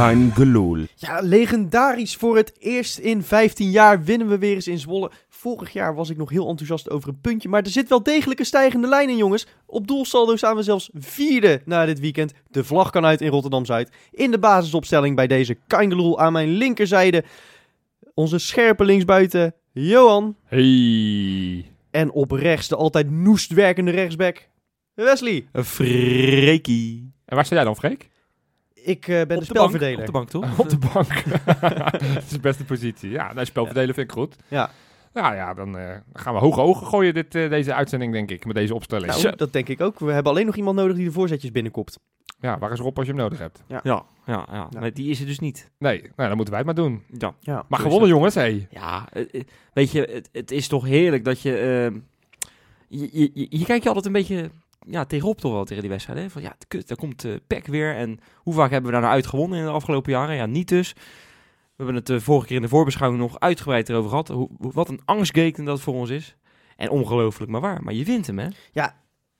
Kein gelul. Ja, legendarisch. Voor het eerst in 15 jaar winnen we weer eens in Zwolle. Vorig jaar was ik nog heel enthousiast over een puntje. Maar er zit wel degelijk een stijgende lijn in, jongens. Op doelsaldo staan we zelfs vierde na dit weekend. De vlag kan uit in Rotterdam-Zuid. In de basisopstelling bij deze Kangeloel aan mijn linkerzijde. Onze scherpe linksbuiten, Johan. Hey. En op rechts de altijd noest werkende rechtsback, Wesley. Een freaky. En waar sta jij dan, Freek? Ik eh, ben Op de de bank, spelverdeler. Op de bank, toch? Op de bank. dat is de beste positie. Ja, nou, spelverdelen vind ik goed. Ja. Nou ja, dan eh, gaan we hoge ogen gooien dit, eh, deze uitzending, denk ik, met deze opstelling. Nou, dat denk ik ook. We hebben alleen nog iemand nodig die de voorzetjes binnenkopt. Ja, waar is Rob als je hem nodig hebt? Ja, ja, ja. Ja. Nee, die is er dus niet. Nee, nou, dan moeten wij het maar doen. Ja. Ja. Maar gewonnen, jongens, hé. Ja, eh, eh, weet je, het, het is toch heerlijk dat je, je, je, je... Hier kijk je altijd een beetje ja, tegenop toch wel tegen die wedstrijd. Hè? Van ja, kut, daar komt eh PEC weer. En hoe vaak hebben we daar nou uit gewonnen in de afgelopen jaren? Ja, niet dus. We hebben het de vorige keer in de voorbeschouwing nog uitgebreid erover gehad. Hoe, wat een angstgeken dat voor ons is. En ongelooflijk maar waar. Maar je wint hem, hè?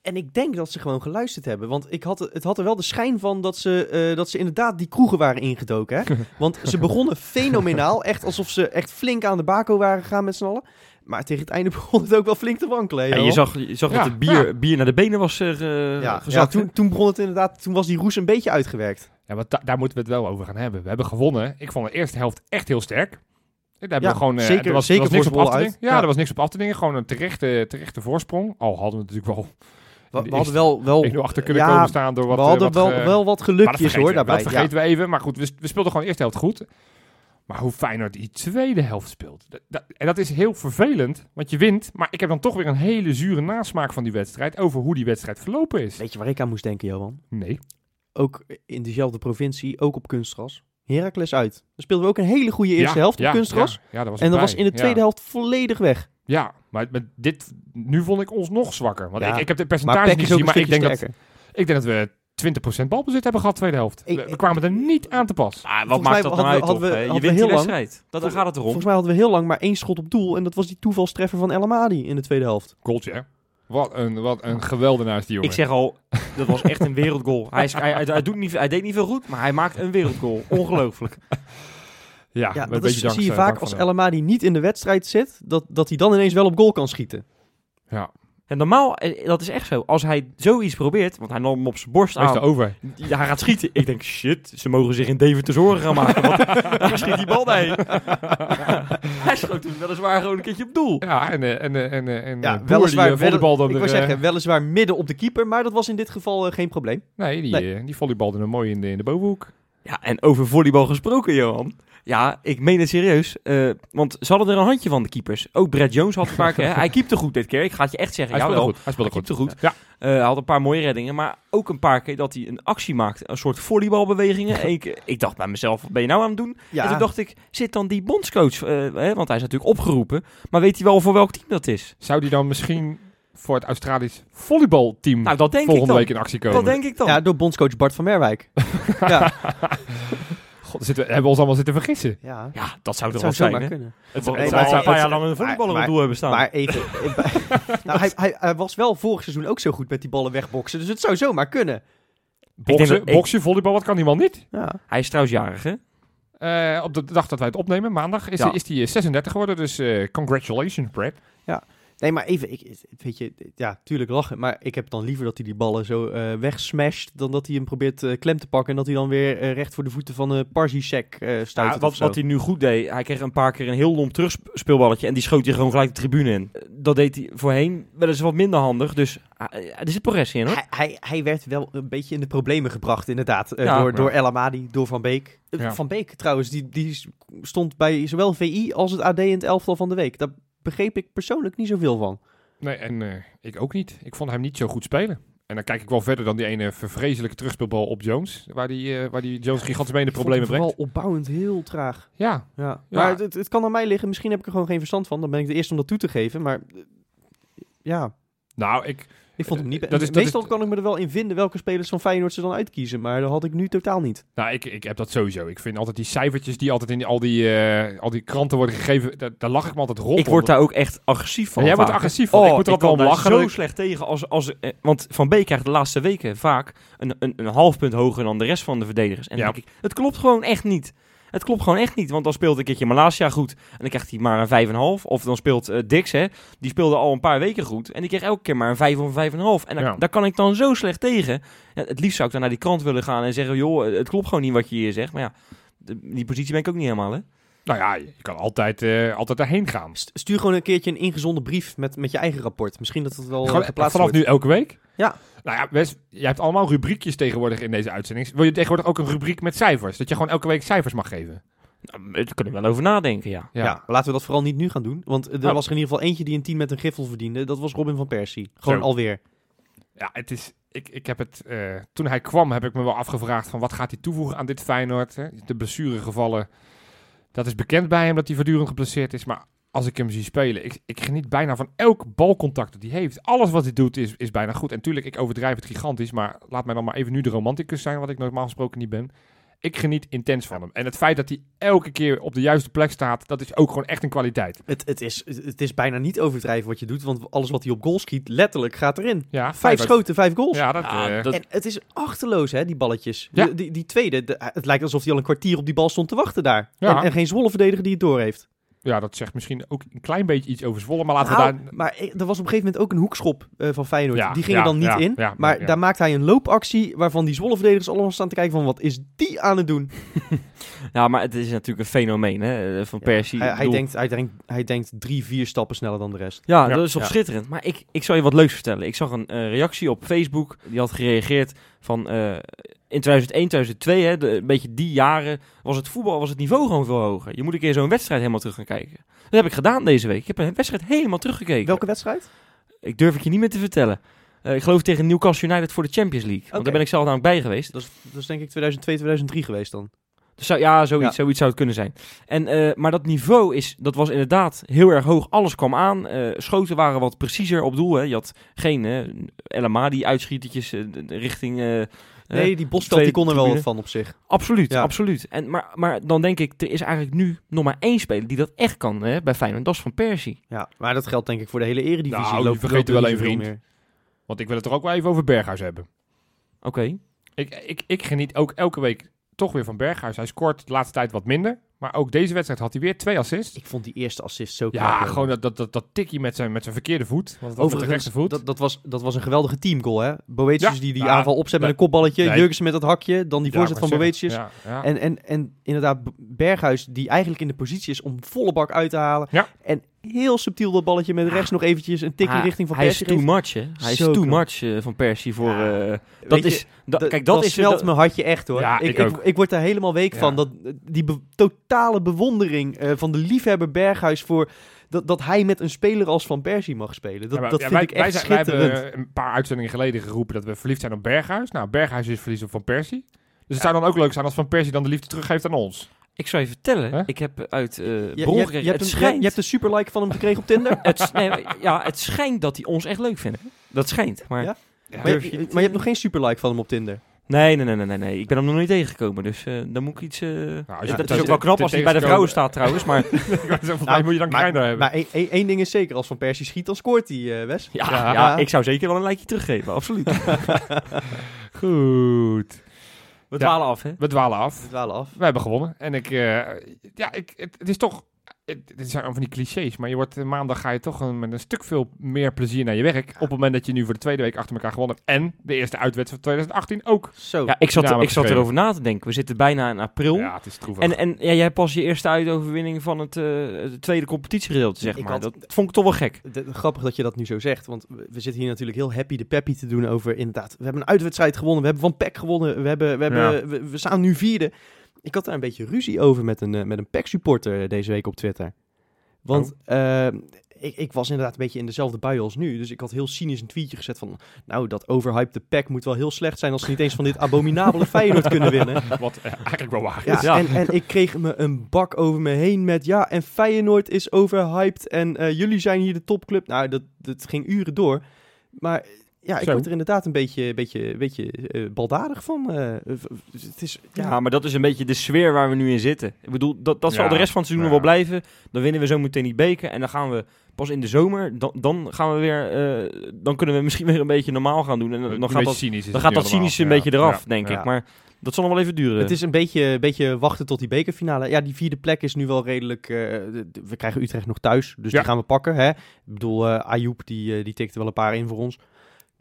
En ik denk dat ze gewoon geluisterd hebben. Want ik had, het had er wel de schijn van dat ze, eh, dat ze inderdaad die kroegen waren ingedoken. Hè? Want ze begonnen fenomenaal. Echt alsof ze echt flink aan de bako waren gegaan met z'n allen. Maar tegen het einde begon het ook wel flink te wankelen. Ja, je zag, je zag Ja, dat de bier, ja. bier naar de benen was eh ja, ja, gezakt. toen, toen begon het inderdaad. Toen was die roes een beetje uitgewerkt. Ja, want da- daar moeten we het wel over gaan hebben. We hebben gewonnen. Ik vond de eerste helft echt heel sterk. Daar hebben Ja, we gewoon, eh, zeker- er was, zeker er was niks op voor af te dingen. Ja, Ja. er was niks op af te dingen. Gewoon een terechte, terechte voorsprong. Al hadden we natuurlijk wel We, hadden wel, wel, 1-0 achter kunnen ja, komen staan door wat... we eh, hadden wat, wel, wel wat gelukjes hoor we, daarbij. Dat Ja. vergeten we even. Maar goed, we, we speelden gewoon de eerste helft goed. Maar hoe Feyenoord die tweede helft speelt. Dat- dat- en dat is heel vervelend, want je wint. Maar ik heb dan toch weer een hele zure nasmaak van die wedstrijd. Over hoe die wedstrijd verlopen is. Weet je waar ik aan moest denken, Johan? Nee. Ook in dezelfde provincie, ook op kunstgras. Heracles uit. Dan speelden we ook een hele goede eerste Ja, helft op ja, kunstgras. Ja, dat was en dat was in de tweede helft volledig weg. Ja, maar met dit, nu vond ik ons nog zwakker. Want ik, ik heb de percentage niet gezien, maar ik denk, dat, ik denk dat we 20% balbezit hebben gehad tweede helft. Ik- we, kwamen er niet aan te pas. Ah, wat Volgens maakt dat nou uit, we- toch? hadden we-? Je wint die heel lang- wedstrijd. Dat, daar gaat het erom. Volgens mij hadden we heel lang maar één schot op doel. En dat was die toevalstreffer van El Amadi in de tweede helft. Goaltje, hè? Wat een, wat een geweldenaar is die jongen. Ik zeg al, dat was echt een wereldgoal. Hij, is, hij, hij, hij doet niet, hij deed niet veel goed, maar hij maakt een wereldgoal. Ongelooflijk. ja, Ja, met dat een beetje is, dank, zie je eh, vaak als El Amadi niet in de wedstrijd zit. Dat, dat hij dan ineens wel op goal kan schieten. Ja, En normaal, eh, dat is echt zo. Als hij zoiets probeert, want hij nam hem op zijn borst hij is aan. er over. Ja, hij gaat schieten. Ik denk, shit, ze mogen zich in Deventer zorgen gaan maken. Want hij schiet die bal daarheen. hij schoot hem weliswaar gewoon een keertje op doel. Ja, en, eh, en, eh, en, en Ja, Boer weliswaar die volleybal dan Ik wil zeggen, weliswaar midden op de keeper. Maar dat was in dit geval geen probleem. Nee, die, Nee. eh, die volleybalde hem mooi in de, in de bovenhoek. Ja, en over volleybal gesproken, Johan. Ja, ik meen het serieus. eh, want ze hadden er een handje van, de keepers. Ook Brad Jones had een paar keer. hè. Hij keepte goed dit keer. Ik ga het je echt zeggen. Hij speelde goed. Hij speelde Hij goed. goed. Ja. Eh, hij had een paar mooie reddingen. Maar ook een paar keer dat hij een actie maakte. Een soort volleybalbewegingen. ik, ik dacht bij mezelf, wat ben je nou aan het doen? Ja, En toen dacht ik, zit dan die bondscoach? eh, hè, want hij is natuurlijk opgeroepen. Maar weet hij wel voor welk team dat is? Zou die dan misschien voor het Australisch volleybalteam Nou, dat denk ik volgende dan. week in actie komen? Dat denk ik dan. ja, door bondscoach Bart van Merwijk. ja. God, zitten, hebben we ons allemaal zitten vergissen. ja, Ja, dat zou er zou wel zomaar zijn, hè? kunnen. Het, Nee, het, maar- zou een paar jaar lang een volleyballer op doel hebben staan. Maar even... nou, hij, hij, hij was wel vorig seizoen ook zo goed met die ballen wegboksen. Dus het zou zomaar kunnen. Boksen, ik- boksen, volleybal, wat kan die man niet? Ja. Hij is trouwens jarig, hè? Eh, op de dag dat wij het opnemen, maandag, is, Ja. is hij 36 geworden. Dus eh, congratulations, Brad. Nee, maar even, ik, weet je, ja, tuurlijk lachen. Maar ik heb dan liever dat hij die ballen zo eh wegsmasht, dan dat hij hem probeert eh, klem te pakken en dat hij dan weer eh, recht voor de voeten van de Parzisek stuit. Ja, wat, wat hij nu goed deed, hij kreeg een paar keer een heel lomp terugspeelballetje en die schoot hij gewoon gelijk de tribune in. Dat deed hij voorheen wel eens wat minder handig, dus ah, er zit progressie in hoor. Hij, hij, hij werd wel een beetje in de problemen gebracht, inderdaad. Ja. door, Ja. door El Amadi, door Van Beek. Ja. Van Beek trouwens, die, die stond bij zowel VI als het AD in het elftal van de week. Daar begreep ik persoonlijk niet zoveel van. Nee, en eh, ik ook niet. Ik vond hem niet zo goed spelen. En dan kijk ik wel verder dan die ene vervreselijke terugspeelbal op Jones. Waar die, eh, waar die Jones gigantisch mee in de problemen brengt. Vooral opbouwend heel traag. Ja, Ja. Ja. Maar het, het kan aan mij liggen. Misschien heb ik er gewoon geen verstand van. Dan ben ik de eerste om dat toe te geven. Maar eh, ja, Nou, ik, Ik vond hem niet... Dat is- dat Meestal is- kan ik me er wel in vinden welke spelers van Feyenoord ze dan uitkiezen. Maar dat had ik nu totaal niet. nou, ik, ik heb dat sowieso. Ik vind altijd die cijfertjes die altijd in al, die, eh, al die kranten worden gegeven, daar, daar lach ik me altijd rond. Ik word daar ook echt agressief van. Ja, jij wordt vaak. agressief van. Ik moet er wel lachen. zo slecht tegen. Als, als, eh, want Van Beek krijgt de laatste weken vaak een, een, een half punt hoger dan de rest van de verdedigers. En Ja. dan denk ik, het klopt gewoon echt niet. Het klopt gewoon echt niet. Want dan speelt een keertje Malasia goed. En dan krijgt hij maar een 5,5. Of dan speelt eh, Dix, hè. Die speelde al een paar weken goed. En die kreeg elke keer maar een 5 of een 5,5. En daar, Ja. daar kan ik dan zo slecht tegen. Ja, het liefst zou ik dan naar die krant willen gaan en zeggen... joh, het klopt gewoon niet wat je hier zegt. Maar ja, de- die positie ben ik ook niet helemaal, hè. Nou ja, je kan altijd, eh, altijd daarheen gaan. St- Stuur gewoon een keertje een ingezonde brief met, met je eigen rapport. Misschien dat het wel Gewoon, eh, geplaatst vanaf wordt. nu elke week? Ja. Nou ja, Wes, jij hebt allemaal rubriekjes tegenwoordig in deze uitzending. Wil je tegenwoordig ook een rubriek met cijfers? Dat je gewoon elke week cijfers mag geven? Nou, daar kunnen we wel over nadenken, ja. Ja. maar laten we dat vooral niet nu gaan doen. Want er Oh. was er in ieder geval eentje die een 10 met een griffel verdiende. Dat was Robin van Persie. Gewoon Zo. alweer. Ja, het is. Ik, ik heb het. eh, toen hij kwam, heb ik me wel afgevraagd van wat gaat hij toevoegen aan dit Feyenoord? Hè? De blessuregevallen. Dat is bekend bij hem dat hij voortdurend geblesseerd is. Maar als ik hem zie spelen, ik, ik geniet bijna van elk balcontact dat hij heeft. Alles wat hij doet is, is bijna goed. En tuurlijk, ik overdrijf het gigantisch. Maar laat mij dan maar even nu de romanticus zijn, wat ik normaal gesproken niet ben. Ik geniet intens van hem. En het feit dat hij elke keer op de juiste plek staat, dat is ook gewoon echt een kwaliteit. Het, het, is, het is bijna niet overdrijven wat je doet. Want alles wat hij op goal schiet, letterlijk gaat erin. Ja, Vijf schoten, vijf goals. Ja, dat, Ja, eh, dat- En het is achterloos, hè, die balletjes. Ja. Die, die, die tweede, de- het lijkt alsof hij al een kwartier op die bal stond te wachten daar. Ja. En, en geen Zwolle verdediger die het door heeft. Ja, dat zegt misschien ook een klein beetje iets over Zwolle. Maar laten Nou, we daar... Maar er was op een gegeven moment ook een hoekschop eh, van Feyenoord. Ja, die ging ja, er dan niet ja, in. ja, maar ja. daar maakt hij een loopactie waarvan die Zwolle-verdedigers allemaal staan te kijken van... wat is die aan het doen? Ja, maar het is natuurlijk een fenomeen, hè, eh, van Persie. hij, hij, denkt, hij, denkt, hij denkt drie, vier stappen sneller dan de rest. Ja, Ja. dat is toch Ja. schitterend. Maar ik, ik zal je wat leuks vertellen. Ik zag een eh, reactie op Facebook. Die had gereageerd van... eh, in 2001, 2002, hè, de, een beetje die jaren... was het voetbal, was het niveau gewoon veel hoger. Je moet een keer zo'n wedstrijd helemaal terug gaan kijken. Dat heb ik gedaan deze week. Ik heb een wedstrijd helemaal teruggekeken. Welke wedstrijd? Ik durf het je niet meer te vertellen. Eh, ik geloof tegen Newcastle United voor de Champions League. Want daar ben ik zelf namelijk bij geweest. Dat is, dat is denk ik 2002, 2003 geweest dan. Zou, ja, zoiets, Ja. zoiets zou het kunnen zijn. En, eh, maar dat niveau is, dat was inderdaad heel erg hoog. Alles kwam aan. Eh, schoten waren wat preciezer op doel. Hè. Je had geen eh LMA die uitschietertjes eh, richting... eh, Nee, die Bosveld die kon er wel wat van op zich. Absoluut, Ja. absoluut. En, maar, maar dan denk ik, er is eigenlijk nu nog maar één speler die dat echt kan hè, bij Feyenoord. Dat is Van Persie. Ja, maar dat geldt denk ik voor de hele eredivisie. Nou, je Loopt- vergeet er wel niet één vriend. meer. Want ik wil het er ook wel even over Berghuis hebben. Oké. Ik, ik, ik geniet ook elke week toch weer van Berghuis. Hij scoort de laatste tijd wat minder. Maar ook deze wedstrijd had hij weer twee assists. Ik vond die eerste assist zo Ja, knap. gewoon dat, dat, dat, dat tikje met zijn, met zijn verkeerde voet. Want was met de rechtervoet. dat, dat, was, dat was een geweldige teamgoal, hè? Boetius Ja, die die ja, aanval opzet met een kopballetje. nee. Jurgensen met dat hakje. Dan die Ja, voorzet van Boetius. Ja, ja. En, en, en inderdaad, Berghuis, die eigenlijk in de positie is om volle bak uit te halen. Ja. En heel subtiel dat balletje met rechts nog eventjes een tikje Ah, richting van Hij is Persie too much, hè. Hij is too knap. much eh, van Persie voor... Ja. eh, dat is... dat- Da- kijk, dat is... smelt dat- mijn hartje echt hoor. Ja, ik, ik ik, ook. ik word daar helemaal week Ja. van. Dat, die be- totale bewondering eh, van de liefhebber Berghuis voor dat, dat hij met een speler als Van Persie mag spelen. Dat, Ja, maar- dat ja, vind wij, ik echt wij, zijn, wij schitterend. hebben een paar uitzendingen geleden geroepen dat we verliefd zijn op Berghuis. Nou, Berghuis is verliefd op Van Persie. Dus het zou dan ook leuk zijn als Van Persie dan de liefde teruggeeft aan ons. Ik zou je vertellen, ik heb uit eh Je, je, bron je, gekregen... hebt het een, schijnt... je hebt een super like van hem gekregen op Tinder. het, nee, ja, het schijnt dat hij ons echt leuk vindt. Dat schijnt, maar... Ja? Ja, maar, maar je hebt nog geen super like van hem op Tinder. Nee, nee, nee, nee, nee, nee. Ik ben hem nog niet tegengekomen, dus eh, dan moet ik iets... eh, als je dat is ook wel knap als hij bij de vrouwen staat trouwens, maar... Volgens mij moet je dan kleiner hebben. maar één- ding is zeker, als Van Persie schiet, dan scoort hij, eh, Wes. Ja, Ja. ja, ik zou zeker wel een lijkje teruggeven, absoluut. Goed. We Ja. dwalen af, hè? We dwalen af. We dwalen af. We hebben gewonnen. En ik, eh, ja, ik, het, het is toch, het, het zijn van die clichés, maar je wordt eh, maandag ga je toch een, met een stuk veel meer plezier naar je werk. Op het moment dat je nu voor de tweede week achter elkaar gewonnen hebt. En de eerste uitwedstrijd van 2018 ook. Zo. Ja, ik zat, ik zat erover na te denken. We zitten bijna in april. Ja, het is troevig. En, en ja, jij hebt pas je eerste uitoverwinning van het, eh, het tweede competitiegedeelte, zeg Ik maar. had- Dat vond ik toch wel gek. De- grappig dat je dat nu zo zegt, want we, we zitten hier natuurlijk heel happy de peppy te doen over inderdaad. We hebben een uitwedstrijd gewonnen, we hebben van PEC gewonnen, we, hebben, we, hebben, Ja. we, we staan nu vierde. Ik had daar een beetje ruzie over met een, eh, met een PEC supporter deze week op Twitter. Want eh, ik, ik was inderdaad een beetje in dezelfde bui als nu, dus ik had heel cynisch een tweetje gezet van, nou dat overhyped PEC moet wel heel slecht zijn als ze niet eens van dit abominabele Feyenoord kunnen winnen. Wat eh, eigenlijk wel waar is. Ja. En, en ik kreeg me een bak over me heen met ja, en Feyenoord is overhyped en eh, jullie zijn hier de topclub. Nou, dat, dat ging uren door. Maar ja, ik Zo. word er inderdaad een beetje, beetje, beetje eh, baldadig van. eh, het is, ja, Ja, maar dat is een beetje de sfeer waar we nu in zitten. Ik bedoel, dat, dat zal Ja, de rest van het seizoen ja. wel blijven. Dan winnen we zo meteen die beker. En dan gaan we pas in de zomer, dan, dan gaan we weer, eh, dan kunnen we misschien weer een beetje normaal gaan doen. En dan, gaat dat, cynisch is dan gaat dat allemaal. cynische een Ja, beetje eraf, ja, denk ja. ik. Maar dat zal nog wel even duren. Het is een beetje, beetje wachten tot die bekerfinale. Ja, die vierde plek is nu wel redelijk... eh, de- de- we krijgen Utrecht nog thuis, dus Ja. die gaan we pakken. Hè? Ik bedoel, eh Ayoub, die, die tikte wel een paar in voor ons.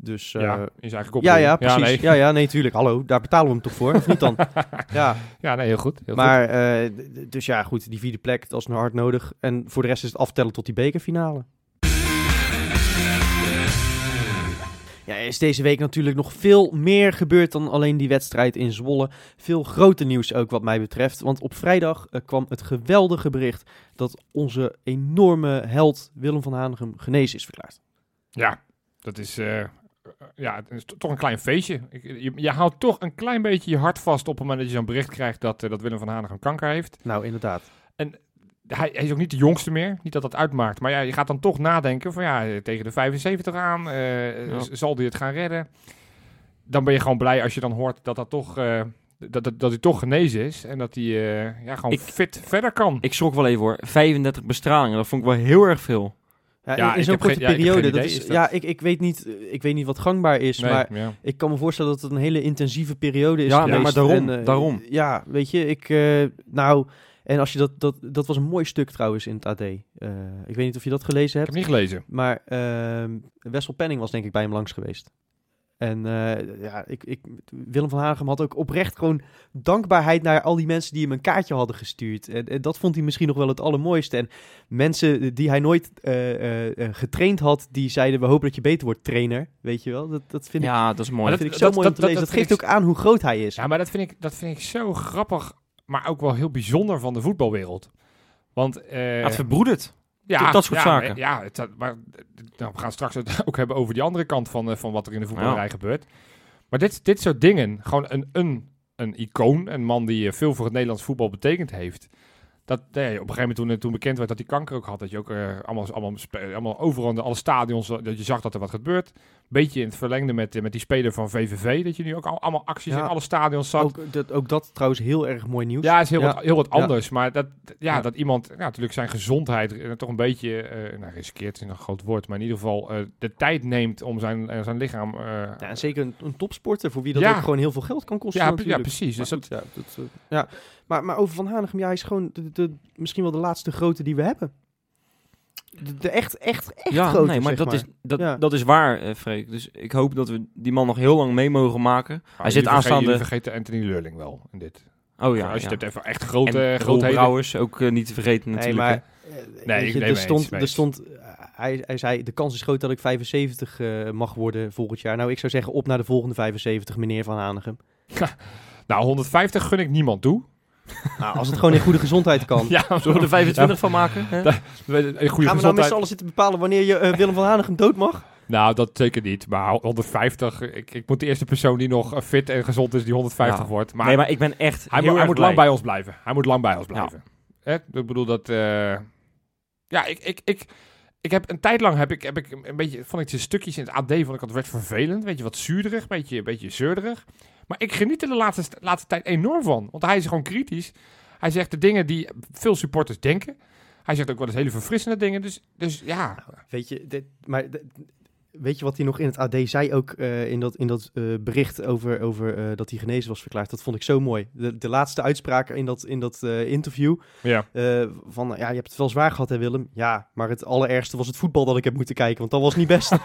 Dus eh, Ja, ja, in zijn eigen kop. ja, doen. precies. Ja, nee. ja, nee, tuurlijk. Hallo, daar betalen we hem toch voor, of niet dan? ja, Ja, nee, heel goed. Heel maar... eh, dus ja, goed, die vierde plek, dat is nog hard nodig. En voor de rest is het aftellen tot die bekerfinale. Ja, er is deze week natuurlijk nog veel meer gebeurd dan alleen die wedstrijd in Zwolle. Veel grote nieuws ook wat mij betreft. Want op vrijdag eh, kwam het geweldige bericht dat onze enorme held Willem van Hanegem genezen is verklaard. Ja, dat is... eh, ja, het is to- toch een klein feestje. Ik, je, je houdt toch een klein beetje je hart vast op het moment dat je zo'n bericht krijgt dat, eh, dat Willem van Hanegem kanker heeft. Nou, inderdaad. Hij, hij is ook niet de jongste meer, niet dat dat uitmaakt. Maar ja, je gaat dan toch nadenken van ja, eh, tegen de 75 aan, eh, Ja. zal hij het gaan redden? Dan ben je gewoon blij als je dan hoort dat dat toch, eh, dat, dat, dat hij toch genezen is. En dat hij eh, ja, gewoon Ik- fit verder kan. Ik schrok wel even hoor. 35 bestralingen, dat vond ik wel heel erg veel. Ja, Ja, in- ik zo'n geen- korte ja, ik periode. dat idee, is, is dat- Ja, ik, ik, weet niet, ik weet niet wat gangbaar is, Nee, maar ja. ik kan me voorstellen dat het een hele intensieve periode is Ja, geweest. maar daarom, En, eh, daarom. Ja, weet je, ik... eh, nou, en als je dat, dat... Dat was een mooi stuk trouwens in het AD. Eh, ik weet niet of je dat gelezen Ik hebt. heb niet gelezen. Maar ehm Wessel Penning was denk ik bij hem langs geweest. En eh, ja, ik, ik, Willem van Hanegem had ook oprecht gewoon dankbaarheid naar al die mensen die hem een kaartje hadden gestuurd. En, en dat vond hij misschien nog wel het allermooiste. En mensen die hij nooit eh, eh, getraind had, die zeiden we hopen dat je beter wordt trainer. Weet je wel, dat, dat vind ik, Ja, dat is mooi. dat dat- vind ik dat- zo mooi om te dat- lezen. dat Dat, geeft ook aan hoe groot hij is. Ja, maar dat vind, ik, dat vind ik zo grappig, maar ook wel heel bijzonder van de voetbalwereld. Want eh, het verbroedert. Ja, dat- soort ja, zaken. Ja, het, maar nou, we gaan straks het ook hebben over die andere kant van, eh, van wat er in de voetballerij Ja. gebeurt. Maar dit, dit soort dingen, gewoon een, een, een icoon, een man die eh, veel voor het Nederlands voetbal betekend heeft. Dat, nee, op een gegeven moment toen, toen bekend werd dat hij kanker ook had, dat je ook eh, allemaal, allemaal, allemaal overal in alle stadions, eh, dat je zag dat er wat gebeurt. Beetje in het verlengde met, eh, met die speler van VVV, dat je nu ook al, allemaal acties Ja. in alle stadions zag. Ook dat, ook dat trouwens heel erg mooi nieuws. Ja, is heel, Ja. Wat, heel wat Ja. anders. Maar dat, ja, dat iemand natuurlijk zijn gezondheid eh, toch een beetje, eh nou, riskeert is een groot woord, maar in ieder geval eh, de tijd neemt om zijn, eh, zijn lichaam. eh, en zeker een, een topsporter voor wie dat Ja. ook gewoon heel veel geld kan kosten. ja, ja, precies. Maar Dus goed, ja, dat, eh, ja. Maar, maar over Van Hanegem, ja, hij is gewoon de, de, misschien wel de laatste grote die we hebben. De, de echt, echt, echt ja, grote, nee, maar zeg dat, Is, dat, Ja. dat is waar, eh Freek. Dus ik hoop dat we die man nog heel lang mee mogen maken. Hij zit aanstaande... jullie vergeten Anthony Leurling wel in dit. Oh ja, Als je ja. het hebt even echt grote, en grootheden. Brouwers, ook eh, niet te vergeten Nee, natuurlijk. maar eh, Nee, weet ik je, neem er stond, eens, er stond hij, hij zei, de kans is groot dat ik 75 eh, mag worden volgend jaar. Nou, ik zou zeggen op naar de volgende 75, meneer Van Hanegem. Nou, 150 gun ik niemand toe. Nou, als het gewoon in goede gezondheid kan. Ja, Zullen we er 25 van maken? Hè? een goede Gaan we nou met z'n allen zitten bepalen wanneer je eh, Willem van Hanegem dood mag? Nou, dat zeker niet. Maar 150, ik, ik moet de eerste persoon die nog eh, fit en gezond is, die 150 Ja. wordt. Maar nee, maar ik ben echt Hij, heel moet, hij moet blij. lang bij ons blijven. Hij moet lang bij ons Ja. blijven. Hè? Ik bedoel dat. eh, ja, ik, ik, ik, ik heb een tijd lang heb ik, heb ik een beetje. Vond ik de stukjes in het AD vond ik dat werd vervelend. Weet je, wat zuurderig, beetje, een beetje zeurderig. Maar ik geniet er de laatste, st- laatste tijd enorm van. Want hij is gewoon kritisch. Hij zegt de dingen die veel supporters denken. Hij zegt ook wel eens hele verfrissende dingen. Dus, dus ja. Weet je, dit, maar weet je wat hij nog in het AD zei ook eh, in dat, in dat eh, bericht over, over eh, dat hij genezen was verklaard? Dat vond ik zo mooi. De, de laatste uitspraak in dat, in dat eh, interview ja. eh, van, ja, je hebt het wel zwaar gehad hè Willem? Ja, maar het allerergste was het voetbal dat ik heb moeten kijken, want dat was niet best.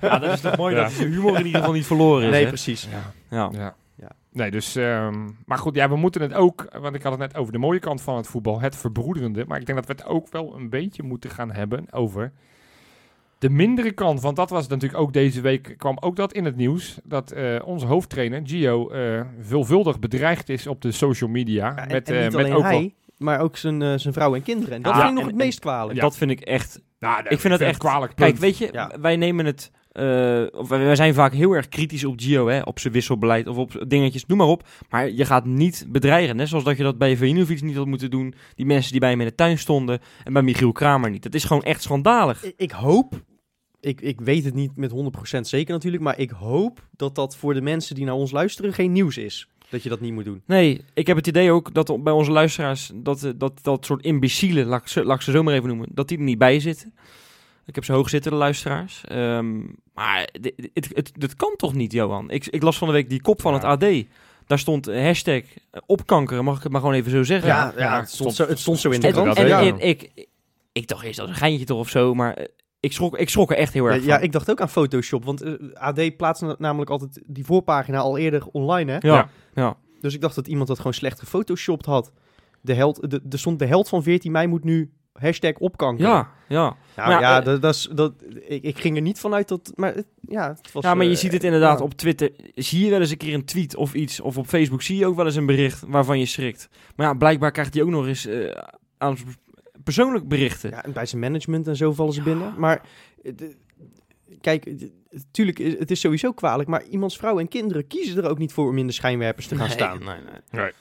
ja, dat is toch mooi Ja. dat de humor in ieder geval niet verloren is. nee, hè? precies. ja. Ja. Ja. Ja. Nee, dus... ehm, maar goed, ja, we moeten het ook... Want ik had het net over de mooie kant van het voetbal. Het verbroederende. Maar ik denk dat we het ook wel een beetje moeten gaan hebben over... De mindere kant, want dat was natuurlijk ook deze week, kwam ook dat in het nieuws. Dat eh, onze hoofdtrainer, Gio, eh, veelvuldig bedreigd is op de social media. Ja, en, met, en eh, niet met alleen ook hij, maar ook zijn, zijn vrouw en kinderen. En dat Ja, vind ik nog en- het meest kwalijk. Ja. Dat vind ik echt... Nou, ik vind het echt... kwalijk. Kijk, weet je, Ja. wij nemen het... of wij, zijn vaak heel erg kritisch op Gio, hè, op zijn wisselbeleid of op dingetjes, noem maar op. Maar je gaat niet bedreigen, net zoals dat je dat bij Vejinovic niet had moeten doen. Die mensen die bij hem in de tuin stonden en bij Michiel Kramer niet. Dat is gewoon echt schandalig. Ik, ik hoop, ik, ik weet het niet met 100% zeker natuurlijk, maar ik hoop dat dat voor de mensen die naar ons luisteren geen nieuws is. Dat je dat niet moet doen. Nee, ik heb het idee ook dat bij onze luisteraars dat eh, dat, dat soort imbecielen, laat ik, ze, laat ik ze zo maar even noemen, dat die er niet bij zitten. Ik heb ze hoog zitten, de luisteraars. Ehm, maar dit- dit- het, het, het kan toch niet, Johan? Ik, ik las van de week die kop van Ja. het AD. Daar stond eh, hashtag eh, opkankeren, mag ik het maar gewoon even zo zeggen. Ja, ja, ja, het, stond stond- zo, het stond zo in de En, en, en ja. ik, ik, ik dacht eerst dat is een geintje toch of zo, maar eh, ik schrok, ik schrok er echt heel Ja, erg ja, van. ik dacht ook aan Photoshop, want AD plaatst na- namelijk altijd die voorpagina al eerder online, hè? ja, Ja. ja. Dus ik dacht dat iemand dat gewoon slecht gefotoshopt had. De held, de, er stond de held van 14 mei moet nu hashtag opkankeren. ja, ja. Nou Maar ja, ja, eh, dat, dat is, dat, ik, ik ging er niet vanuit dat... Maar het- ja, het was, Ja, maar je eh, ziet het inderdaad ja. op Twitter. Zie je wel eens een keer een tweet of iets. Of op Facebook zie je ook wel eens een bericht waarvan je schrikt. Maar ja, blijkbaar krijgt hij ook nog eens eh, aan persoonlijk berichten. Ja, en bij zijn management en zo vallen ze binnen. Maar de- kijk, natuurlijk, het is sowieso kwalijk. Maar iemands vrouw en kinderen kiezen er ook niet voor om in de schijnwerpers te gaan staan. Nee, nee. Nee,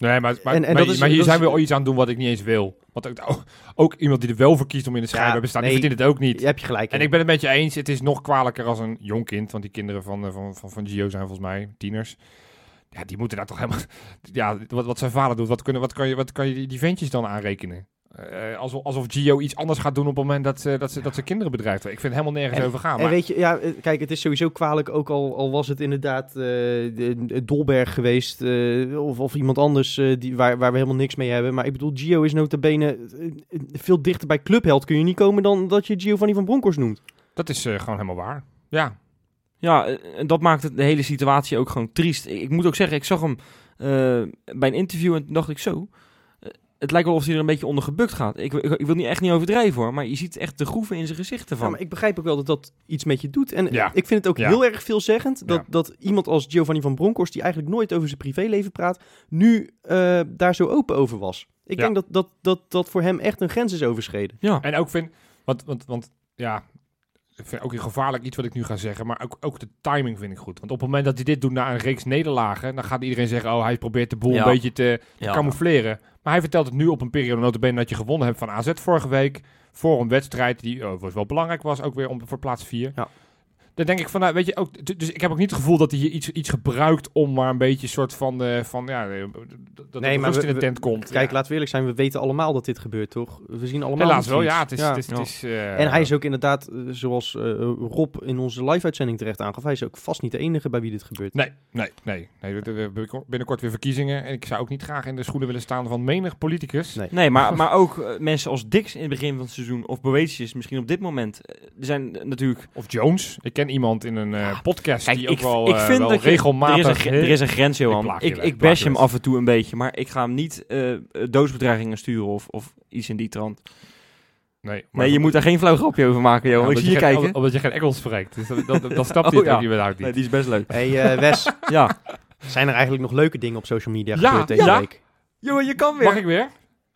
maar, maar, En- en maar, dat is- maar hier zijn we iets aan doen wat ik niet eens wil. Want ook, ook, iemand die er wel voor kiest om in de schijnwerper te staan, nee. die verdient het ook niet. Je hebt je gelijk. En in. ik ben het met je eens, het is nog kwalijker als een jong kind. Want die kinderen van, eh, van, van, van Gio zijn volgens mij tieners. Ja, die moeten daar toch helemaal... Ja, wat, wat zijn vader doet, wat, kunnen, wat kan je, wat kan je die ventjes dan aanrekenen? Eh, alsof, alsof Gio iets anders gaat doen op het moment dat, ze dat, ze, dat ze kinderen bedrijft. Ik vind het helemaal nergens En- over gaan. En Maar, weet je, ja, eh, kijk, het is sowieso kwalijk, ook al, al was het inderdaad eh, de, de Dolberg geweest, eh, of, of iemand anders eh, die, waar, waar we helemaal niks mee hebben. Maar ik bedoel, Gio is nota bene eh, eh, veel dichter bij Clubheld kun je niet komen dan dat je Giovanni van Bronckhorst noemt. dat is eh, gewoon helemaal waar. Ja, Ja, eh, en dat maakt het, de hele situatie ook gewoon triest. Ik, ik moet ook zeggen, ik zag hem eh, bij een interview en toen dacht ik zo... het lijkt wel of hij er een beetje onder gebukt gaat. Ik, ik, ik wil niet echt niet overdrijven hoor, maar je ziet echt de groeven in zijn gezicht ervan. Ja, maar ik begrijp ook wel dat dat iets met je doet. En Ja. ik vind het ook Ja. heel erg veelzeggend dat, Ja. dat iemand als Giovanni van Bronckhorst, die eigenlijk nooit over zijn privéleven praat, nu eh, daar zo open over was. Ik Ja. denk dat, dat, dat dat voor hem echt een grens is overschreden. ja. En ook vind, want, want, want ja, ik vind ook een gevaarlijk iets wat ik nu ga zeggen, maar ook, ook de timing vind ik goed. Want op het moment dat hij dit doet na een reeks nederlagen, dan gaat iedereen zeggen, oh, hij probeert de boel Ja. een beetje te ja. camoufleren. Maar hij vertelt het nu op een periode notabene dat je gewonnen hebt van AZ vorige week, voor een wedstrijd die was wel belangrijk was, ook weer om, voor plaats 4. Ja. Dan denk ik van, nou, weet je, ook, dus ik heb ook niet het gevoel dat hij hier iets, iets gebruikt om maar een beetje een soort van, eh, van ja, eh, dat Nee, er maar rust we- in de tent komt. Kijk, Ja. laten we eerlijk zijn, we weten allemaal dat dit gebeurt, toch? We zien allemaal Helaas wel, ja. Het is, het is, het Ja. is, eh, En hij is ook inderdaad, zoals Rob in onze live-uitzending terecht aangaf, hij is ook vast niet de enige bij wie dit gebeurt. Nee, nee, nee. nee binnenkort weer verkiezingen. En ik zou ook niet graag in de schoenen willen staan van menig politicus. Nee. Nee, maar, maar ook mensen als Dix in het begin van het seizoen, of Boetius misschien op dit moment. Er zijn natuurlijk... Of Jones. Ik ken iemand in een eh, podcast Kijk, die ik, ook wel, ik eh, vind wel dat je, regelmatig... er, is een, er is een grens, Johan. je Ik, wel, ik bash je hem af en toe een beetje, maar ik ga hem niet eh, doodsbedreigingen sturen of, of iets in die trant. nee, maar Nee, je moet daar geen flauw grapje over maken, Johan. Ja, ik omdat zie je geen- kijken. Omdat je geen Engels spreekt. Dus dat, dat, dat snapt Oh, hij het ja. ook inderdaad niet. Nee, die is best leuk. Hey eh, Wes, Ja. zijn er eigenlijk nog leuke dingen op social media Ja, gebeurd deze ja. week? Johan, je kan Mag ik weer?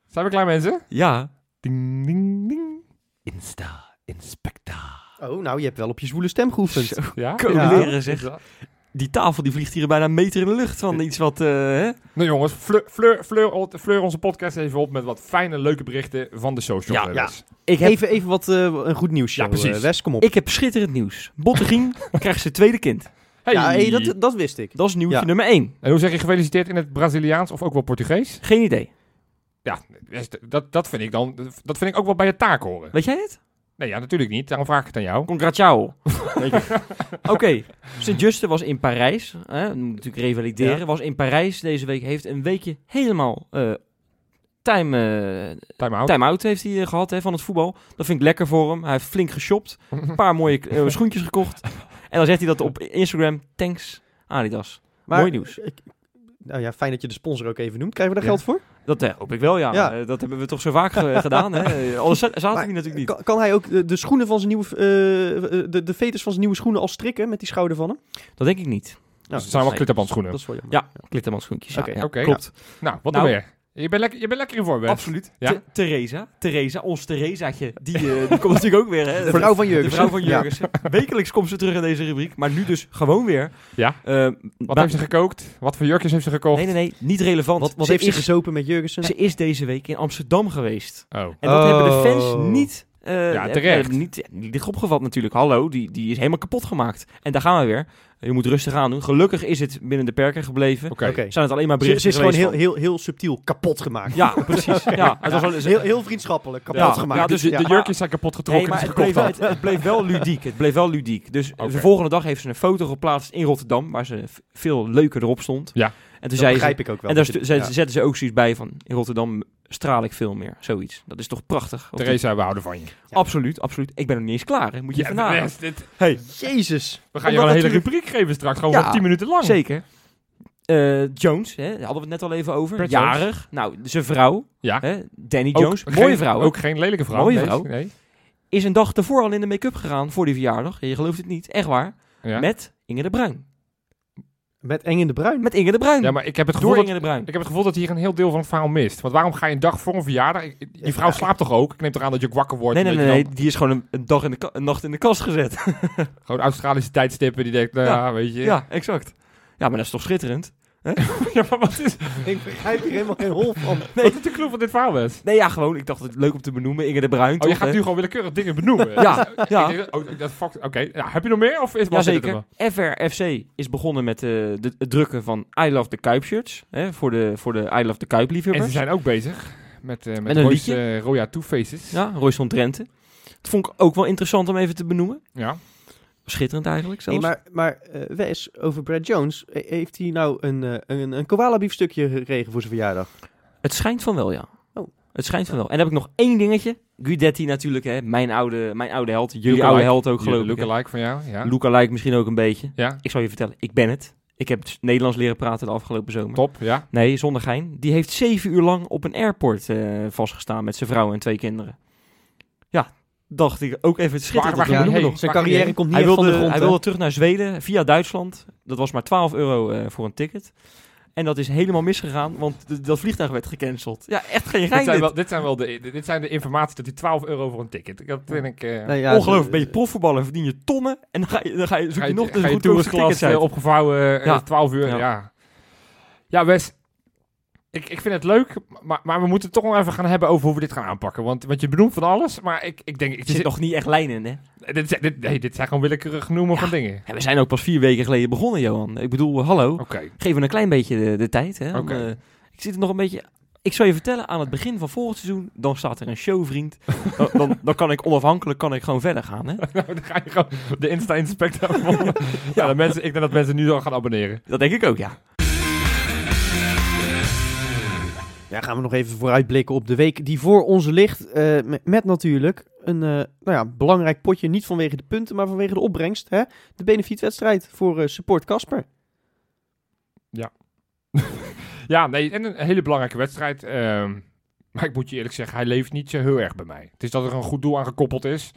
Zijn we klaar mensen? Ja. Ding, ding, ding. Insta, inspecta. Oh, nou, je hebt wel op je zwoele stem geoefend. Zo, Ja? Coleren, Ja. zeg. Die tafel die vliegt hier bijna een meter in de lucht van iets wat... eh, hè? Nou jongens, fleur, fleur, fleur, fleur onze podcast even op met wat fijne, leuke berichten van de social Ja, media. Ik heb, Even, even wat eh, een goed nieuws. Ja, precies. Wes, kom op. ik heb schitterend nieuws. Bottegien krijgt zijn tweede kind. Hey. Ja, hey, dat, dat wist ik. Dat is nieuwtje Ja. nummer 1. En hoe zeg je gefeliciteerd in het Braziliaans of ook wel Portugees? Geen idee. Ja, dat, dat vind ik dan, dat vind ik ook wel bij je taak horen. Weet jij het? Nee, ja, natuurlijk niet. Daarom vraag ik het aan jou. Congratiao. Weet je. Oké, Sint-Juste was in Parijs. Hè, we moeten natuurlijk revalideren. Ja. Was in Parijs deze week. Heeft een weekje helemaal eh, time, eh, Time out. time-out heeft hij eh, gehad hè, van het voetbal. Dat vind ik lekker voor hem. Hij heeft flink geshopt. Een paar mooie schoentjes gekocht. En dan zegt hij dat op Instagram. Thanks Adidas. Maar, Mooi nieuws. ik- nou ja, fijn dat je de sponsor ook even noemt. Krijgen we daar Ja. geld voor? Dat eh, hoop ik wel, ja. Ja. Eh, dat hebben we toch zo vaak eh, gedaan. Hè? Eh, Anders za- zaten Maar we natuurlijk niet. Kan, kan hij ook de, de schoenen van zijn nieuwe, eh, de, de veters van zijn nieuwe schoenen al strikken met die schouder van hem? Dat denk ik niet. Nou, Dus het zijn wel nee. klitterband Dat is wel jammer. Ja, klitterman schoentjes. Ja, Oké, ja, klopt. Nou, wat Nou. nog meer? Je bent lekker, je bent lekker in Wes. Absoluut. Ja? Theresa, Theresa, ons Theresaatje, die, eh, die komt natuurlijk ook weer. Hè? De vrouw van De Jurgensen. vrouw van Ja. Jurgensen. Wekelijks komt ze terug in deze rubriek, maar nu dus gewoon weer. Ja? Eh, Wat heeft ze gekookt? Wat voor jurkjes heeft ze gekocht? Nee, nee, nee, niet relevant. Wat, wat ze, heeft ze gezopen met Jurgensen? ze is deze week in Amsterdam geweest. Oh. En dat hebben de fans Oh. niet eh, Ja, hebben- terecht. hebben niet, niet licht opgevat natuurlijk. Hallo, die, die is helemaal kapot gemaakt. En daar gaan we weer. Je moet rustig aan doen. Gelukkig is het binnen de perken gebleven. Oké. Zijn het alleen maar berichten ze is gewoon heel, van- heel, heel subtiel kapot gemaakt. Ja, precies. Ja, het was wel, heel, heel vriendschappelijk kapot Ja, gemaakt. ja, dus de, de ja. jurkjes zijn kapot Nee, getrokken maar die het bleef, wel, had. het, het bleef wel ludiek. Het bleef wel ludiek. Dus de volgende dag heeft ze een foto geplaatst in Rotterdam, waar ze veel leuker erop stond. Ja. En toen dat zei ze, begrijp ik ook wel. en daar je- ja. zetten ze ook zoiets bij van, in Rotterdam straal ik veel meer. Zoiets. Dat is toch prachtig? Theresa, we houden van je. Absoluut, absoluut. Ik ben nog niet eens klaar. Hè. Moet je Ja, even dit- Hey, Jezus. we gaan je wel een hele rubriek geven straks, gewoon Ja, voor 10 minuten lang. zeker. Eh, Jones, hè, daar hadden we het net al even over. Jones. Jarig. Nou, zijn vrouw, Ja. hè, Danny Ook Jones, geen- mooie vrouw, hè, Ook geen lelijke vrouw. Mooie nee, vrouw. Nee. is een dag ervoor al in de make-up gegaan voor die verjaardag. Ja, je gelooft het niet, echt waar. Ja. Met Inge de Bruin. Met Eng in de Bruin. Met Inge de Bruin. ja, maar ik heb het gevoel Door dat Inge de Bruin. Ik heb het gevoel dat hier een heel deel van het verhaal mist. Want waarom ga je een dag voor een verjaardag? Die vrouw slaapt toch ook? Ik neem toch aan dat je ook wakker wordt. Nee, nee, nee, nee, die is gewoon een, een dag in de ka- een nacht in de kast gezet. Gewoon Australische tijdstippen die denkt, nou ja, Ja. weet je. ja, exact. Ja, maar dat is toch schitterend? Ja, maar wat is, Ik begrijp hier helemaal geen hol van. wat is de clue van dit verhaal, Wes? Nee, ja, gewoon. Ik dacht het leuk om te benoemen. Inge de Bruin, Oh, je gaat hè? nu gewoon willekeurig dingen benoemen. Ja, ja. Ik denk, oh, Oké, ja, heb je nog meer? Of is was dit het Jazeker. er FRFC is begonnen met eh, de, het drukken van I Love the Kuip shirts. Hè, voor, de, voor de I Love the Kuip wel? En liefhebbers. ze zijn ook bezig met, eh met Met eh, Roya Two Faces. Ja, Royce van Drenthe. Dat vond ik ook wel interessant om even te benoemen. Ja. Schitterend eigenlijk Nee, zelfs. maar maar eh, Wes, over Brad Jones. eh, Heeft hij nou een, eh, een, een koala biefstukje gekregen voor zijn verjaardag? Het schijnt van wel, ja. Oh. Het schijnt van wel. En dan heb ik nog één dingetje. Guidetti natuurlijk, hè. Mijn oude, mijn oude held. Jullie oude held ook, geloof ik. hè. Lookalike van jou, ja. Luca lijkt misschien ook een beetje. Ja, Ik zal je vertellen, ik ben het. Ik heb het Nederlands leren praten de afgelopen zomer. top, ja. Nee, zonder gein. Die heeft zeven uur lang op een airport eh, vastgestaan met zijn vrouw en twee kinderen. Dacht ik ook even het waar Ja, hij. Zijn carrière hij komt niet Hij echt van wilde, de grond. hij hè? wilde terug naar Zweden via Duitsland. Dat was maar 12 euro eh, voor een ticket. En dat is helemaal misgegaan, want dat vliegtuig werd gecanceld. Ja, echt geen Dit gein zijn, dit. wel, dit, zijn wel de, dit zijn de informatie dat die 12 euro voor een ticket. Dat vind ik... eh Nee, ja, Ongelooflijk, ben je profvoetballer, verdien je tonnen en dan ga je, dan ga je, zoek ga je, je, nog ga je tickets uit. eh, opgevouwen, eh, Ja. 12 uur, Ja. ja. Ja, Wes, ik, ik vind het leuk, maar, maar we moeten het toch nog even gaan hebben over hoe we dit gaan aanpakken. Want, want je benoemt van alles, maar ik, ik denk... Ik Er zit nog niet echt lijn in, hè? dit, zijn- dit, nee, dit zijn gewoon willekeurig noemen Ja. van dingen. Ja, we zijn ook pas vier weken geleden begonnen, Johan. Ik bedoel, hallo. Oké. Geef me een klein beetje de, de tijd. Hè, om, Oké. eh, ik zit er nog een beetje... Ik zal je vertellen, aan het begin van volgend seizoen, dan staat er een show, vriend. dan, dan, dan kan ik onafhankelijk kan ik gewoon verder gaan. Hè? Nou, dan ga je gewoon de Insta-inspector volgen. ja, de mensen, ik denk dat mensen nu al gaan abonneren. Dat denk ik ook, ja. Ja, gaan we nog even vooruitblikken op de week die voor ons ligt. eh, met, natuurlijk een eh, nou ja, belangrijk potje. Niet vanwege de punten, maar vanwege de opbrengst. Hè? De benefietwedstrijd voor eh, Support Casper. Ja, nee, en een hele belangrijke wedstrijd. ehm, maar ik moet je eerlijk zeggen, hij leeft niet zo heel erg bij mij. Het is dat er een goed doel aan gekoppeld is.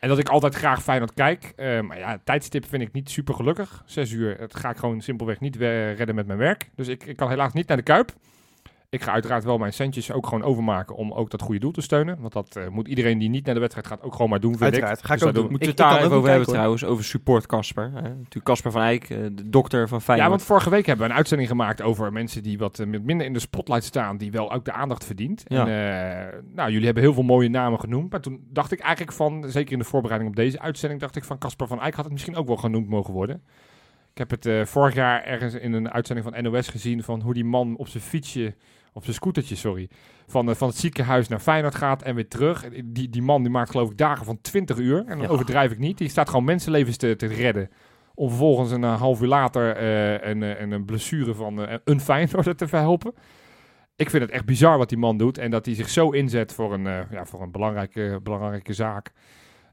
En dat ik altijd graag Feyenoord kijk. Eh, maar ja, tijdstip vind ik niet super gelukkig. Zes uur, het ga ik gewoon simpelweg niet redden met mijn werk. Dus ik, ik kan helaas niet naar de Kuip. Ik ga uiteraard wel mijn centjes ook gewoon overmaken om ook dat goede doel te steunen. Want dat eh, moet iedereen die niet naar de wedstrijd gaat ook gewoon maar doen, vind Uiteraard, ik. ga ik Dus ook doen. Moeten we Ik- het daar even ook over hebben trouwens, over support Casper. hè. Natuurlijk Casper van Eyck, eh, de dokter van Ja, Feyenoord. want vorige week hebben we een uitzending gemaakt over mensen die wat eh, met minder in de spotlight staan, die wel ook de aandacht verdient. Ja. En eh, nou, jullie hebben heel veel mooie namen genoemd, maar toen dacht ik eigenlijk van, zeker in de voorbereiding op deze uitzending, dacht ik van Casper van Eyck had het misschien ook wel genoemd mogen worden. Ik heb het eh, vorig jaar ergens in een uitzending van NOS gezien van hoe die man op zijn fietsje, op zijn scootertje, sorry, van, eh, van het ziekenhuis naar Feyenoord gaat en weer terug. Die, die man die maakt geloof ik dagen van 20 uur, en dan Ja. overdrijf ik niet. Die staat gewoon mensenlevens te, te redden. Om vervolgens een eh, half uur later een, een, een blessure van een Feyenoorder te verhelpen. Ik vind het echt bizar wat die man doet. En dat hij zich zo inzet voor een, ja, voor een belangrijke, belangrijke zaak.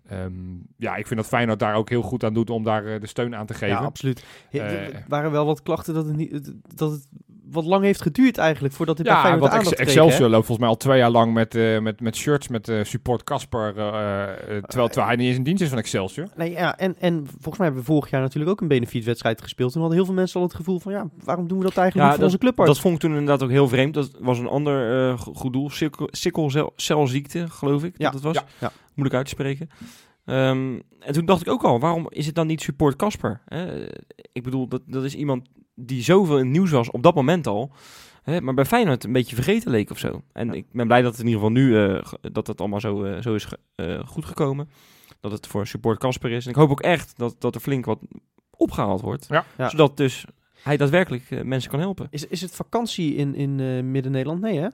Ehm, ja, ik vind dat Feyenoord daar ook heel goed aan doet om daar eh, de steun aan te geven. Ja, absoluut. Ja, Eh. er waren wel wat klachten dat het, niet, dat het wat lang heeft geduurd eigenlijk voordat dit bij Ja, Feyenoord want kreeg. Excelsior loopt volgens mij al twee jaar lang met, eh, met, met shirts met eh, support Casper. eh, terwijl, terwijl hij niet eens in dienst is van Excelsior. Nee, ja, en, en volgens mij hebben we vorig jaar natuurlijk ook een benefietwedstrijd gespeeld. Toen hadden heel veel mensen al het gevoel van, ja, waarom doen we dat eigenlijk Ja, niet voor onze clubarts? Dat vond ik toen inderdaad ook heel vreemd. Dat was een ander eh, go- goed doel. Sikkel- Sikkelcelziekte, geloof ik Ja, dat het was. ja, ja. Moeilijk uit te spreken. Ehm, en toen dacht ik ook al, waarom is het dan niet support Casper? hè? ik bedoel, dat, dat is iemand die zoveel in het nieuws was op dat moment al. Hè, maar bij Feyenoord een beetje vergeten leek of zo. En Ja. ik ben blij dat het in ieder geval nu eh, ge- dat het allemaal zo, eh, zo is ge- eh, goed gekomen. Dat het voor support Casper is. En ik hoop ook echt dat, dat er flink wat opgehaald wordt. Ja. Ja. Zodat dus hij daadwerkelijk mensen kan helpen. Is, is het vakantie in, in eh, Midden-Nederland? Nee, hè?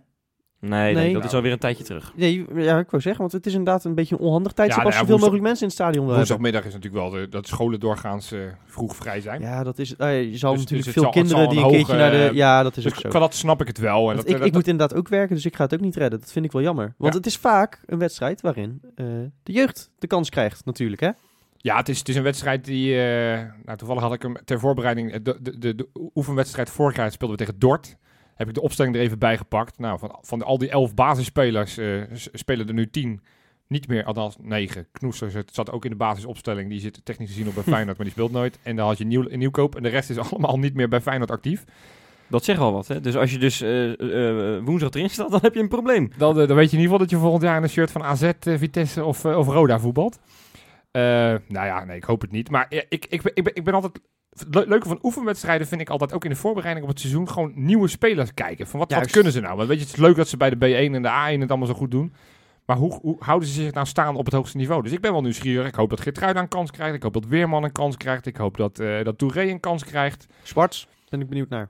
Nee, nee, Nee. dat is alweer een tijdje terug. Nee, ja, ik wou zeggen, want het is inderdaad een beetje een onhandig tijdstip Ja, als nou je ja, veel woensdag- mogelijk mensen in het stadion wil hebben. Woensdagmiddag is natuurlijk wel de, dat scholen doorgaans eh, vroeg vrij zijn. Ja, dat is, eh, je zal Dus- natuurlijk dus het veel zal- kinderen die een een keertje hoge, naar de... Ja, dat is Dus ook zo. qua dat snap ik het wel. En dat, ik, dat- ik moet inderdaad ook werken, dus ik ga het ook niet redden. Dat vind ik wel jammer. Want Ja. het is vaak een wedstrijd waarin eh, de jeugd de kans krijgt, natuurlijk, hè? Ja, het is, het is een wedstrijd die... eh, nou, toevallig had ik hem ter voorbereiding... De, de, de, de oefenwedstrijd vorig jaar speelden we tegen Dort. Heb ik de opstelling er even bij gepakt. Nou, van, van al die elf basisspelers eh, s- spelen er nu tien. Niet meer, althans negen. Knoesters het zat ook in de basisopstelling. Die zit technisch gezien nog bij Feyenoord, maar die speelt nooit. En dan had je nieuw, een nieuwkoop. En de rest is allemaal niet meer bij Feyenoord actief. Dat zegt al wat. Hè? Dus als je dus eh, eh, woensdag erin staat, dan heb je een probleem. Dan, dan weet je in ieder geval dat je volgend jaar in een shirt van AZ, Vitesse of, of Roda voetbalt. Eh, nou ja, nee, ik hoop het niet. Maar ja, ik, ik, ben, ik, ben, ik ben altijd... Le- leuke van oefenwedstrijden vind ik altijd ook in de voorbereiding op het seizoen gewoon nieuwe spelers kijken. Van wat, wat kunnen ze nou? Want weet je, het is leuk dat ze bij de B1 en de A1 het allemaal zo goed doen. Maar hoe, hoe houden ze zich nou staan op het hoogste niveau? Dus ik ben wel nieuwsgierig. Ik hoop dat Geertruida een kans krijgt. Ik hoop dat Weerman een kans krijgt. Ik hoop dat, eh dat Touré een kans krijgt. Zwarts, ben ik benieuwd naar.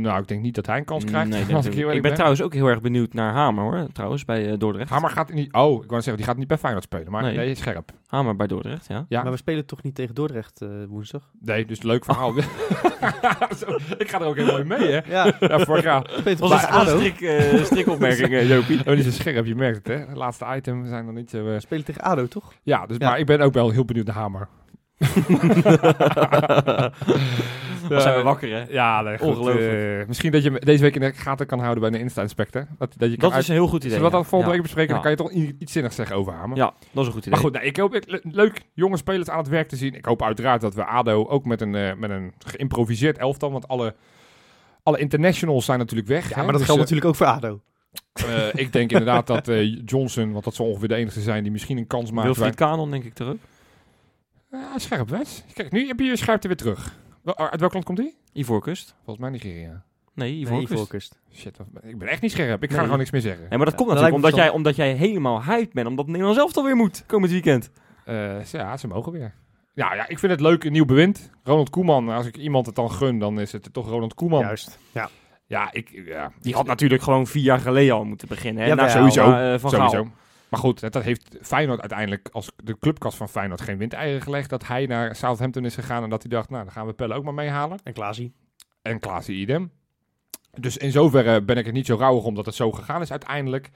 Nou, ik denk niet dat hij een kans krijgt. Nee, als denk ik heel ben ben. trouwens ook heel erg benieuwd naar Hamer, hoor. Trouwens, bij eh, Dordrecht. Hamer gaat niet... Oh, ik wou zeggen, die gaat niet bij Feyenoord spelen. Maar nee, Nee. scherp. Hamer bij Dordrecht, ja. Ja. Maar we spelen toch niet tegen Dordrecht eh, woensdag? Nee, dus leuk verhaal. Zo, ik ga er ook helemaal in mee, hè? Ja, Ja, vorig jaar. toch Was een ADO? strik, eh, strikopmerking, Jopie? Oh, niet zo scherp, je merkt het, hè? Laatste item zijn nog niet eh, We spelen tegen ADO, toch? Ja, dus, Ja. maar ik ben ook wel heel benieuwd naar Hamer. Dan zijn we wakker, hè? Ja, nee, goed, Ongelooflijk. eh, misschien dat je deze week in de gaten kan houden bij een Insta-inspector. Dat, dat je kan Dat is een heel goed idee. Zullen we dat ja. volgende ja. week bespreken? Ja. Dan kan je toch iets zinnigs zeggen over Hamer. Ja, dat is een goed idee. Maar goed, nee, ik hoop ik- le- leuk jonge spelers aan het werk te zien. Ik hoop uiteraard dat we ADO ook met een, eh, met een geïmproviseerd elftal, want alle, alle internationals zijn natuurlijk weg. Ja, hè. maar dat Dus, geldt eh, natuurlijk ook voor ADO. eh, ik denk inderdaad dat eh, Johnson, want dat zal ongeveer de enige zijn die misschien een kans maakt. Wilfried Kanon, denk ik, terug. Ja, scherp, Wes. Kijk, nu heb je je scherpte weer terug. Wel- Uit welk land komt die? Ivoorkust. Volgens mij Nigeria. Nee, Nee, Ivoorkust. Shit, wat- ik ben echt niet scherp. Ik ga Nee. er gewoon niks meer zeggen. Nee, maar dat Ja, komt natuurlijk omdat jij, omdat jij helemaal hyped bent. Omdat Nederland zelf alweer moet, komend weekend. Eh, ze- ja, ze mogen weer. Ja, ja, ik vind het leuk, een nieuw bewind. Ronald Koeman, als ik iemand het dan gun, dan is het toch Ronald Koeman. Juist. Ja. Ja, ik, ja, Die had natuurlijk gewoon vier jaar geleden al moeten beginnen. Hè? Jawel, Na- sowieso. eh, van sowieso. Gaal. Maar goed, dat heeft Feyenoord uiteindelijk, als de clubkast van Feyenoord geen windeieren gelegd, dat hij naar Southampton is gegaan en dat hij dacht, nou, dan gaan we Pelle ook maar meehalen. En Klaasie. En Klaas idem. Dus in zoverre ben ik er niet zo rauwig om dat het zo gegaan is uiteindelijk.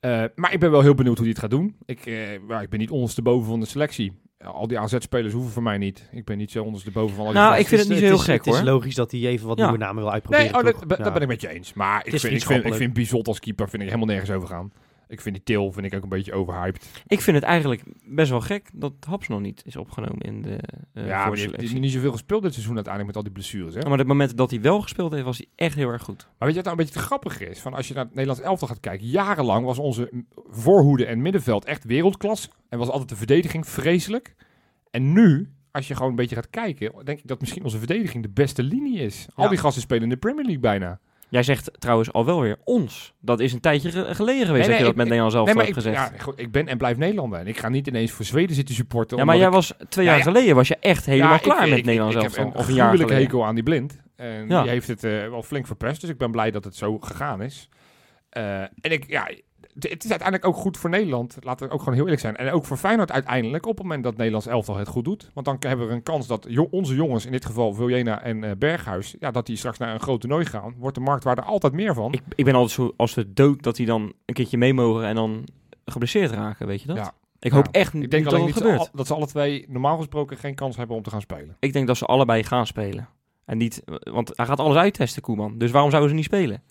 Eh, maar ik ben wel heel benieuwd hoe hij het gaat doen. Ik, eh, ja, ik ben niet ondersteboven van de selectie. Al die AZ-spelers hoeven voor mij niet. Ik ben niet zo ondersteboven van al die Nou, ik vind het niet zo heel is, gek, Het is hoor. logisch dat hij even wat Ja. nieuwe namen wil uitproberen, Nee, oh, dat, ben ik met je eens. Maar ik is vind, ik, vind, ik vind Bizot als keeper vind ik helemaal nergens over gaan. Ik vind die Til vind ik ook een beetje overhyped. Ik vind het eigenlijk best wel gek dat Haps nog niet is opgenomen in de ja, uh, maar die heeft niet zoveel gespeeld dit seizoen uiteindelijk met al die blessures. Hè? Maar op het moment dat hij wel gespeeld heeft, was hij echt heel erg goed. Maar weet je wat nou een beetje te grappig is? Van als je naar het Nederlands elftal gaat kijken. Jarenlang was onze voorhoede en middenveld echt wereldklasse. En was altijd de verdediging vreselijk. En nu, als je gewoon een beetje gaat kijken, denk ik dat misschien onze verdediging de beste linie is. Al Ja. die gasten spelen in de Premier League bijna. Jij zegt trouwens al wel weer ons. Dat is een tijdje ge- geleden geweest Nee, dat je dat ik- met Nederland zelf Nee, hebt ik, gezegd. ja, goed, ik ben en blijf Nederlander. En ik ga niet ineens voor Zweden zitten supporten. Ja, maar jij ik- was twee Ja, jaar ja. geleden was je echt helemaal Ja, klaar met Nederland ik, zelf. heb een Of een jaar geleden. hekel aan die blind. En die heeft het eh, wel flink verpest. Dus ik ben blij dat het zo gegaan is. Eh, en ik, ja, het is uiteindelijk ook goed voor Nederland. Laten we ook gewoon heel eerlijk zijn. En ook voor Feyenoord uiteindelijk op het moment dat Nederlands elftal het goed doet. Want dan hebben we een kans dat jo- onze jongens, in dit geval Viljena en eh, Berghuis, ja, dat die straks naar een groot toernooi gaan. Wordt de marktwaarde altijd meer van. Ik, ik ben altijd zo als de dood dat die dan een keertje mee mogen en dan geblesseerd raken, weet je dat? Ja. Ik hoop Ja. echt ik niet denk dat dat niet gebeurt. al- dat ze alle twee normaal gesproken geen kans hebben om te gaan spelen. Ik denk dat ze allebei gaan spelen. En niet, want hij gaat alles uittesten, Koeman. Dus waarom zouden ze niet spelen?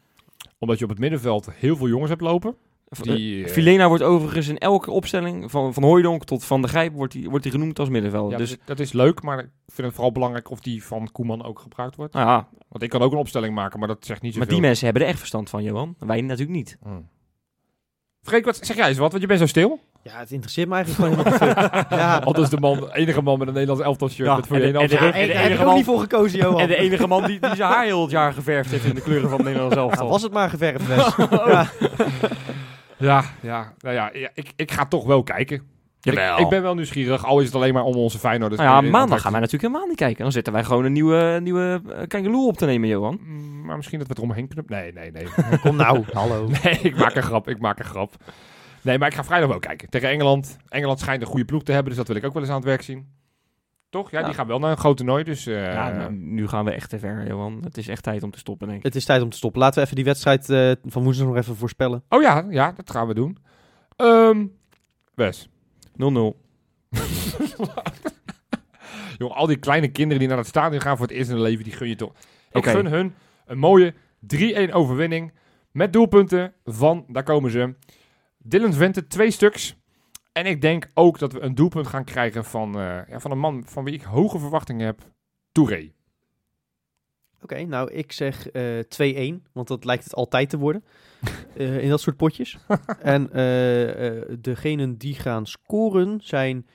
Omdat je op het middenveld heel veel jongens hebt lopen. Die, eh, eh, Vilena wordt overigens in elke opstelling, van, van Hooijdonk tot Van de Grijp, wordt hij wordt die genoemd als middenvelder. Ja, dus, dat is leuk, maar ik vind het vooral belangrijk of die van Koeman ook gebruikt wordt. nou ja, Want ik kan ook een opstelling maken, maar dat zegt niet maar zoveel. die mensen hebben er echt verstand van, Johan. Wij natuurlijk niet. Hmm. Freek, wat zeg jij eens wat? Want je bent zo stil. Ja, het interesseert me eigenlijk gewoon helemaal. Ja, Al dus de man, enige man met een Nederlands elftal shirt Ja, met voor en je de- en ja, en enige er ook man- niet voor gekozen, Johan. En de enige man die, die zijn haar heel het jaar geverfd heeft in de kleuren van het Nederlands Ja, elftal. was het maar geverfd, Wes. ja. Ja, ja, nou ja, ja, ik, ik ga toch wel kijken. Ik, Jawel. ik ben wel nieuwsgierig, al is het alleen maar om onze Feyenoorders. Nou ja, maandag gaan wij natuurlijk helemaal niet kijken. Dan zitten wij gewoon een nieuwe, nieuwe eh, kangeloe op te nemen, Johan. Mm, Maar misschien dat we het eromheen kunnen. Nee, nee, nee. Kom nou, hallo. nee, ik maak een grap. Ik maak een grap. Nee, maar ik ga vrijdag wel kijken. Tegen Engeland. Engeland schijnt een goede ploeg te hebben, dus dat wil ik ook wel eens aan het werk zien. Toch? Ja, Ja. die gaan wel naar een groot toernooi, dus... eh, ja, nou, nu gaan we echt te ver, Johan. Het is echt tijd om te stoppen, denk ik. Het is tijd om te stoppen. Laten we even die wedstrijd eh, van woensdag nog even voorspellen. Oh ja, ja, dat gaan we doen. Ehm Wes. 0-0. Jongen, al die kleine kinderen die naar het stadion gaan voor het eerst in hun leven, die gun je toch. Ik Oké. gun hun een mooie 3-1 overwinning met doelpunten van, daar komen ze, Dylan Vente, twee stuks. En ik denk ook dat we een doelpunt gaan krijgen van, eh, ja, van een man van wie ik hoge verwachtingen heb, Touré. Oké, nou ik zeg eh 2-1, want dat lijkt het altijd te worden eh, in dat soort potjes. en eh eh degenen die gaan scoren zijn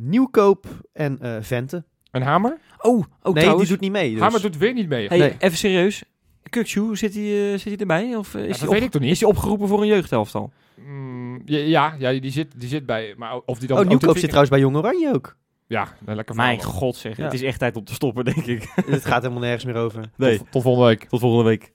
Nieuwkoop en eh Vente. Een Hamer? Oh, ook nee, trouwens. die doet niet mee. Dus. Hamer doet weer niet mee. Hey, Nee. even serieus. Kukchu, zit hij eh, zit hij erbij? Of eh, Ja, is, dat hij weet op- ik toch niet? is hij opgeroepen voor een jeugdhelftal? Mm, ja, ja, die, zit, die zit bij, maar of die dan... oh, ook Nieuwkoop zit trouwens bij Jong Oranje ook. Ja, een lekker Mijn verhaal. god zeg, Ja. het is echt tijd om te stoppen, denk ik. Het gaat helemaal nergens meer over. Nee, Tot, tot volgende week. tot volgende week.